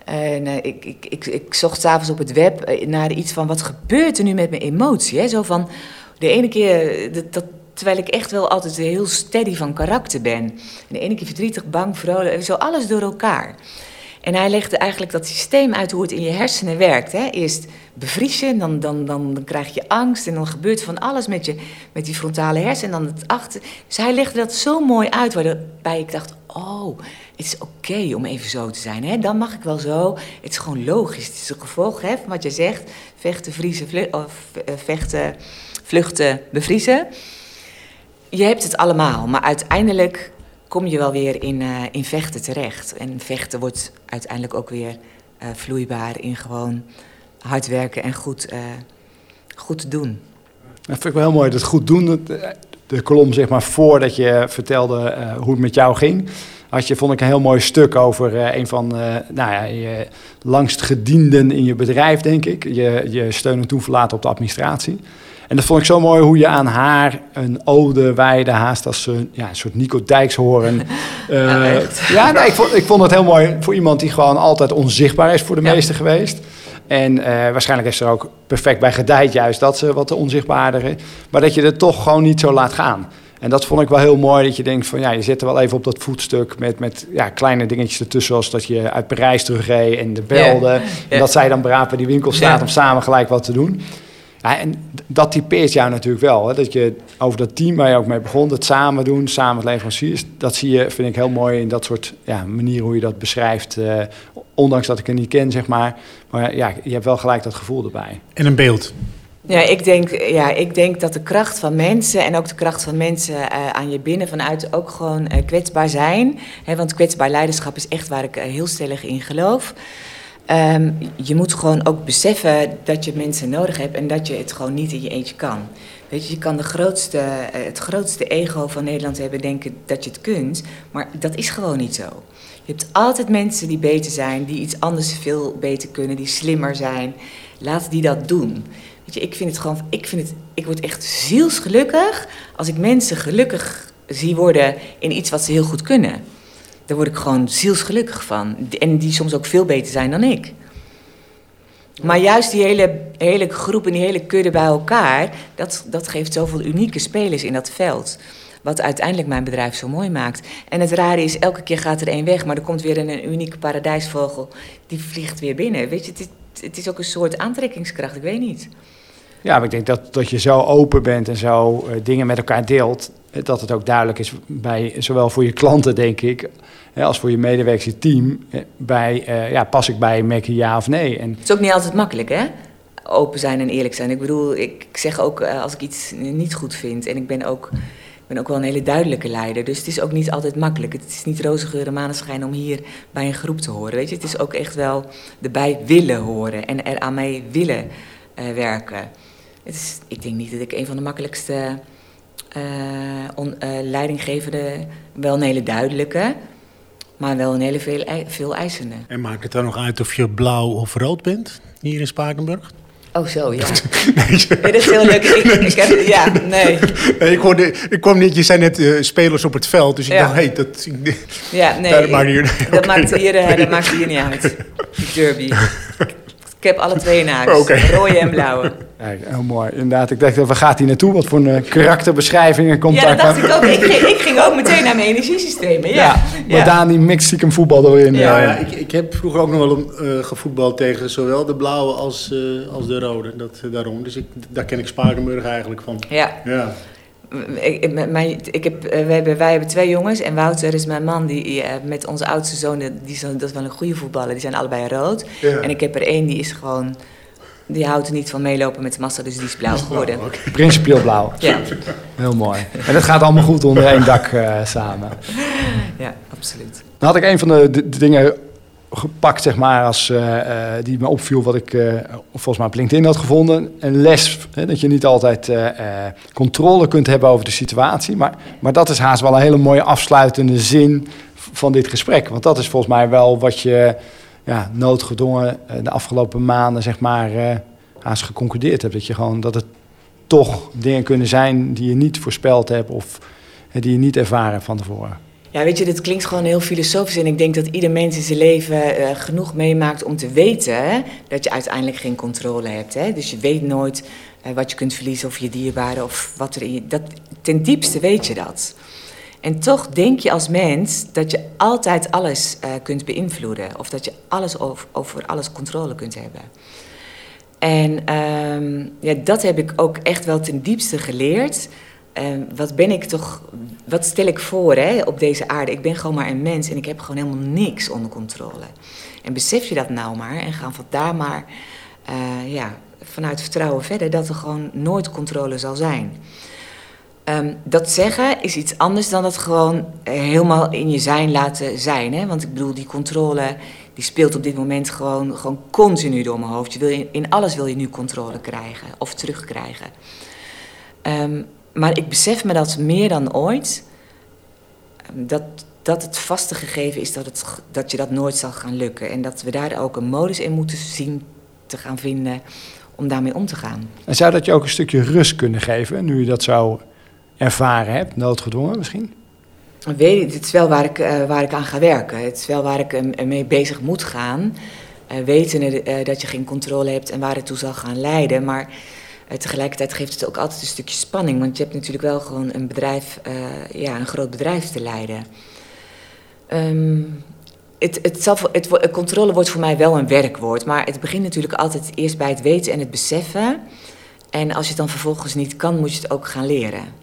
En uh, ik, ik, ik, ik zocht s'avonds op het web naar iets van wat gebeurt er nu met mijn emotie? Hè? Zo van de ene keer dat, dat Terwijl ik echt wel altijd heel steady van karakter ben. En de ene keer verdrietig, bang, vrolijk, zo alles door elkaar. En hij legde eigenlijk dat systeem uit hoe het in je hersenen werkt. Hè. Eerst bevries je, dan, dan, dan, dan krijg je angst en dan gebeurt van alles met, je, met die frontale hersenen en dan het achter. Dus hij legde dat zo mooi uit, waarbij ik dacht, oh, het is oké om even zo te zijn. Hè. Dan mag ik wel zo. Het is gewoon logisch. Het is een gevolg hè, wat je zegt. Vechten, vriezen, of, eh, vechten, vluchten, bevriezen. Je hebt het allemaal, maar uiteindelijk kom je wel weer in, uh, in vechten terecht. En vechten wordt uiteindelijk ook weer uh, vloeibaar in gewoon hard werken en goed, uh, goed doen. Dat vind ik wel heel mooi, dat goed doen. De, de kolom, zeg maar, voordat je vertelde hoe het met jou ging had je, vond ik, een heel mooi stuk over een van uh, nou ja, je langst gedienden in je bedrijf, denk ik. Je, je steun en toeverlaten op de administratie. En dat vond ik zo mooi hoe je aan haar een ode wijde, haast als een, ja, een soort Nico Dijkshoorn. Uh, ja, nee, ik, vond, ik vond het heel mooi voor iemand die gewoon altijd onzichtbaar is voor de ja. meesten geweest. En uh, waarschijnlijk is er ook perfect bij gedijd juist dat ze wat onzichtbaarder is. Maar dat je het toch gewoon niet zo laat gaan. En dat vond ik wel heel mooi, dat je denkt van ja, je zit er wel even op dat voetstuk met, met ja, kleine dingetjes ertussen, zoals dat je uit Parijs terugreed en de belde. Yeah. En dat zij dan braaf bij die winkel staat yeah. om samen gelijk wat te doen. Ja, en dat typeert jou natuurlijk wel. Hè? Dat je over dat team waar je ook mee begon, het samen doen, samen met leveranciers, dat zie je, vind ik heel mooi in dat soort ja, manier hoe je dat beschrijft. Uh, ondanks dat ik het niet ken, zeg maar. Maar ja, je hebt wel gelijk dat gevoel erbij. En een beeld. Ja, ik denk, ja, ik denk dat de kracht van mensen en ook de kracht van mensen uh, aan je binnen vanuit ook gewoon uh, kwetsbaar zijn. Hè, want kwetsbaar leiderschap is echt waar ik uh, heel stellig in geloof. Um, je moet gewoon ook beseffen dat je mensen nodig hebt en dat je het gewoon niet in je eentje kan. Weet je, je kan de grootste, het grootste ego van Nederland hebben, denken dat je het kunt, maar dat is gewoon niet zo. Je hebt altijd mensen die beter zijn, die iets anders veel beter kunnen, die slimmer zijn. Laat die dat doen. Weet je, ik vind het gewoon, ik vind het, ik word echt zielsgelukkig als ik mensen gelukkig zie worden in iets wat ze heel goed kunnen. Daar word ik gewoon zielsgelukkig van. En die soms ook veel beter zijn dan ik. Maar juist die hele, hele groep en die hele kudde bij elkaar, dat, dat geeft zoveel unieke spelers in dat veld. Wat uiteindelijk mijn bedrijf zo mooi maakt. En het rare is, elke keer gaat er één weg, maar er komt weer een, een unieke paradijsvogel. Die vliegt weer binnen. Weet je, het, is ook een soort aantrekkingskracht, ik weet niet. Ja, maar ik denk dat, dat je zo open bent en zo uh, dingen met elkaar deelt, dat het ook duidelijk is bij zowel voor je klanten, denk ik, als voor je medewerkers, je team, bij, uh, ja, pas ik bij merken ja of nee. En... Het is ook niet altijd makkelijk, hè? Open zijn en eerlijk zijn. Ik bedoel, ik zeg ook uh, als ik iets niet goed vind en ik ben ook ik ben ook wel een hele duidelijke leider. Dus het is ook niet altijd makkelijk. Het is niet roze geur en maneschijn om hier bij een groep te horen. Weet je? Het is ook echt wel erbij willen horen en er aan mee willen uh, werken. Het is, ik denk niet dat ik een van de makkelijkste on, uh, leidinggevende, wel een hele duidelijke, maar wel een hele veel, veel eisende. En maakt het dan nog uit of je blauw of rood bent hier in Spakenburg? Oh, zo, ja. nee, dat is heel leuk. Ik, ik heb, ja, nee. nee ik, hoorde, ik kwam niet, je zei net uh, spelers op het veld, dus ik ja. dacht, hé, hey, dat... Ja, nee, dat, maakt hier, dat, maakt hier, uh, dat maakt hier niet uit, derby. Ik heb alle twee in huis, okay. rode en blauwe. Ja, heel mooi, inderdaad. Ik dacht, waar gaat hij naartoe? Wat voor een uh, karakterbeschrijvingen komt ja, daar? Ja, dat dacht ik ook. Ik ging, ik ging, ook meteen naar mijn energiesystemen, ja. ja. Maar ja. Daan, die Mexican voetbal erin. Ja, ja ik, ik, heb vroeger ook nog wel uh, gevoetbald tegen zowel de blauwe als, uh, als de rode. Dat, daarom. Dus ik, daar ken ik Spakenburg eigenlijk van. Ja. ja. Ik, mijn, ik heb, wij, hebben, wij hebben twee jongens en Wouter is mijn man die met onze oudste zoon, die, dat is wel een goede voetballer, die zijn allebei rood. En ik heb er één die is gewoon die houdt er niet van meelopen met de massa, dus die is blauw geworden. Oh, okay. Principieel blauw. Ja. Heel mooi. En dat gaat allemaal goed onder één dak uh, samen. Ja, absoluut. Dan had ik een van de, de, de dingen gepakt, zeg maar, als, uh, uh, die me opviel, wat ik volgens mij op LinkedIn had gevonden. Een les, hè, dat je niet altijd controle kunt hebben over de situatie. Maar, maar dat is haast wel een hele mooie afsluitende zin van dit gesprek. Want dat is volgens mij wel wat je ja, noodgedwongen de afgelopen maanden, zeg maar, haast geconcludeerd hebt. Dat je gewoon dat het toch dingen kunnen zijn die je niet voorspeld hebt of die je niet ervaren van tevoren. Ja, weet je, dit klinkt gewoon heel filosofisch. En ik denk dat ieder mens in zijn leven uh, genoeg meemaakt om te weten dat je uiteindelijk geen controle hebt. Hè? Dus je weet nooit uh, wat je kunt verliezen of je dierbaren of wat er in je. Dat, ten diepste weet je dat. En toch denk je als mens dat je altijd alles uh, kunt beïnvloeden. Of dat je alles over, over alles controle kunt hebben. En um, ja, dat heb ik ook echt wel ten diepste geleerd. Um, wat ben ik toch, wat stel ik voor hè, op deze aarde? Ik ben gewoon maar een mens en ik heb gewoon helemaal niks onder controle. En besef je dat nou maar en ga van daar maar uh, ja, vanuit vertrouwen verder dat er gewoon nooit controle zal zijn. Um, dat zeggen is iets anders dan dat gewoon helemaal in je zijn laten zijn. Hè? Want ik bedoel, die controle die speelt op dit moment gewoon, gewoon continu door mijn hoofd. Je wil in, in alles wil je nu controle krijgen of terugkrijgen. Um, maar ik besef me dat meer dan ooit. Dat, dat het vaste gegeven is dat, het, dat je dat nooit zal gaan lukken. En dat we daar ook een modus in moeten zien te gaan vinden om daarmee om te gaan. En zou dat je ook een stukje rust kunnen geven, nu je dat zou ervaren hebt, noodgedwongen misschien? Weet ik, het is wel waar ik, uh, waar ik aan ga werken. Het is wel waar ik uh, mee bezig moet gaan. Uh, weten dat je geen controle hebt en waar het toe zal gaan leiden. Maar tegelijkertijd geeft het ook altijd een stukje spanning. Want je hebt natuurlijk wel gewoon een bedrijf, ja, een groot bedrijf te leiden. Um, het, het, zal, het, controle wordt voor mij wel een werkwoord. Maar het begint natuurlijk altijd eerst bij het weten en het beseffen. En als je het dan vervolgens niet kan, moet je het ook gaan leren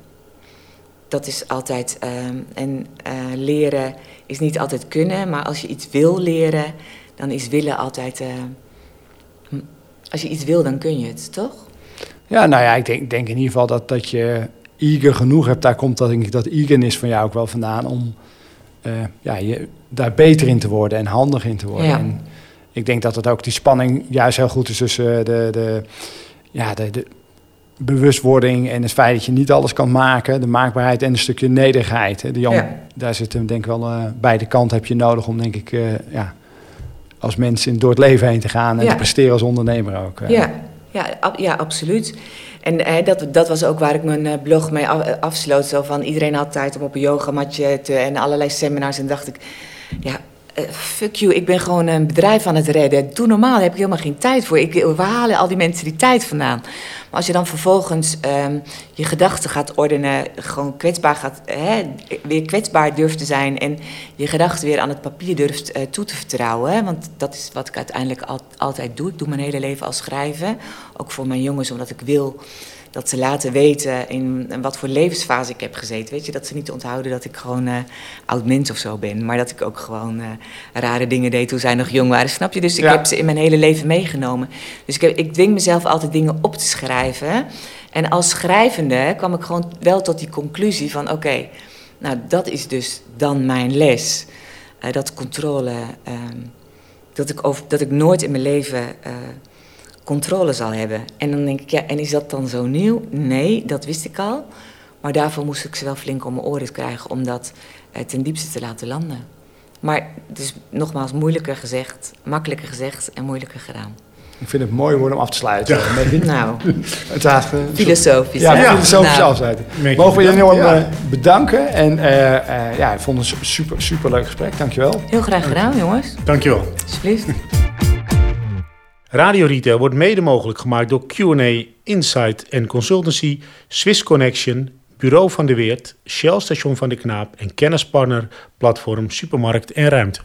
dat is altijd. Ehm, en uh, leren is niet altijd kunnen, maar als je iets wil leren, dan is willen altijd. Uh, als je iets wil, dan kun je het, toch? Ja, nou ja, ik denk, denk in ieder geval dat, dat je eager genoeg hebt. Daar komt dat, denk ik, dat eagerness van jou ook wel vandaan om uh, ja, je, daar beter in te worden en handig in te worden. Ja. En ik denk dat het ook die spanning juist heel goed is tussen de, de, ja, de, de bewustwording en het feit dat je niet alles kan maken, de maakbaarheid en een stukje nederigheid. Hè. Jan, ja. Daar zitten denk ik wel uh, beide kanten heb je nodig om denk ik uh, ja, als mens in, door het leven heen te gaan en ja. te presteren als ondernemer ook. Ja. Ja, ja, absoluut. En eh, dat, dat was ook waar ik mijn blog mee afsloot. Zo van iedereen had tijd om op een yogamatje te, en allerlei seminars. En dacht ik, ja, uh, fuck you, ik ben gewoon een bedrijf aan het redden. Doe normaal, daar heb ik helemaal geen tijd voor. Ik, waar halen al die mensen die tijd vandaan? Maar als je dan vervolgens um, je gedachten gaat ordenen, gewoon kwetsbaar gaat, hè, weer kwetsbaar durft te zijn en je gedachten weer aan het papier durft uh, toe te vertrouwen. Want dat is wat ik uiteindelijk al, altijd doe. Ik doe mijn hele leven al schrijven, ook voor mijn jongens, omdat ik wil dat ze laten weten in, wat voor levensfase ik heb gezeten. Weet je, dat ze niet onthouden dat ik gewoon uh, oud mens of zo ben. Maar dat ik ook gewoon uh, rare dingen deed toen zij nog jong waren. Snap je? Dus ik heb ze in mijn hele leven meegenomen. Dus ik, heb, ik dwing mezelf altijd dingen op te schrijven. En als schrijvende kwam ik gewoon wel tot die conclusie van oké, nou dat is dus dan mijn les. Uh, dat controle, ehm, dat, ik over, dat ik nooit in mijn leven controle zal hebben. En dan denk ik, ja, en is dat dan zo nieuw? Nee, dat wist ik al. Maar daarvoor moest ik ze wel flink om mijn oren krijgen om dat uh, ten diepste te laten landen. Maar het is nogmaals moeilijker gezegd, makkelijker gezegd en moeilijker gedaan. Ik vind het mooi woord om af te sluiten. Ja. Nou, het is filosofisch. Ja, ja. filosofisch nou. afsluiten. Mogen we je enorm ja. bedanken. En uh, uh, ja, ik vond het een super, super leuk gesprek. Dankjewel. Heel graag gedaan, jongens. Dankjewel. Alsjeblieft. Radio Retail wordt mede mogelijk gemaakt door Q&A, Insight en Consultancy, Swiss Connection, Bureau van de Weert, Shell Station van de Knaap en kennispartner platform Supermarkt en Ruimte.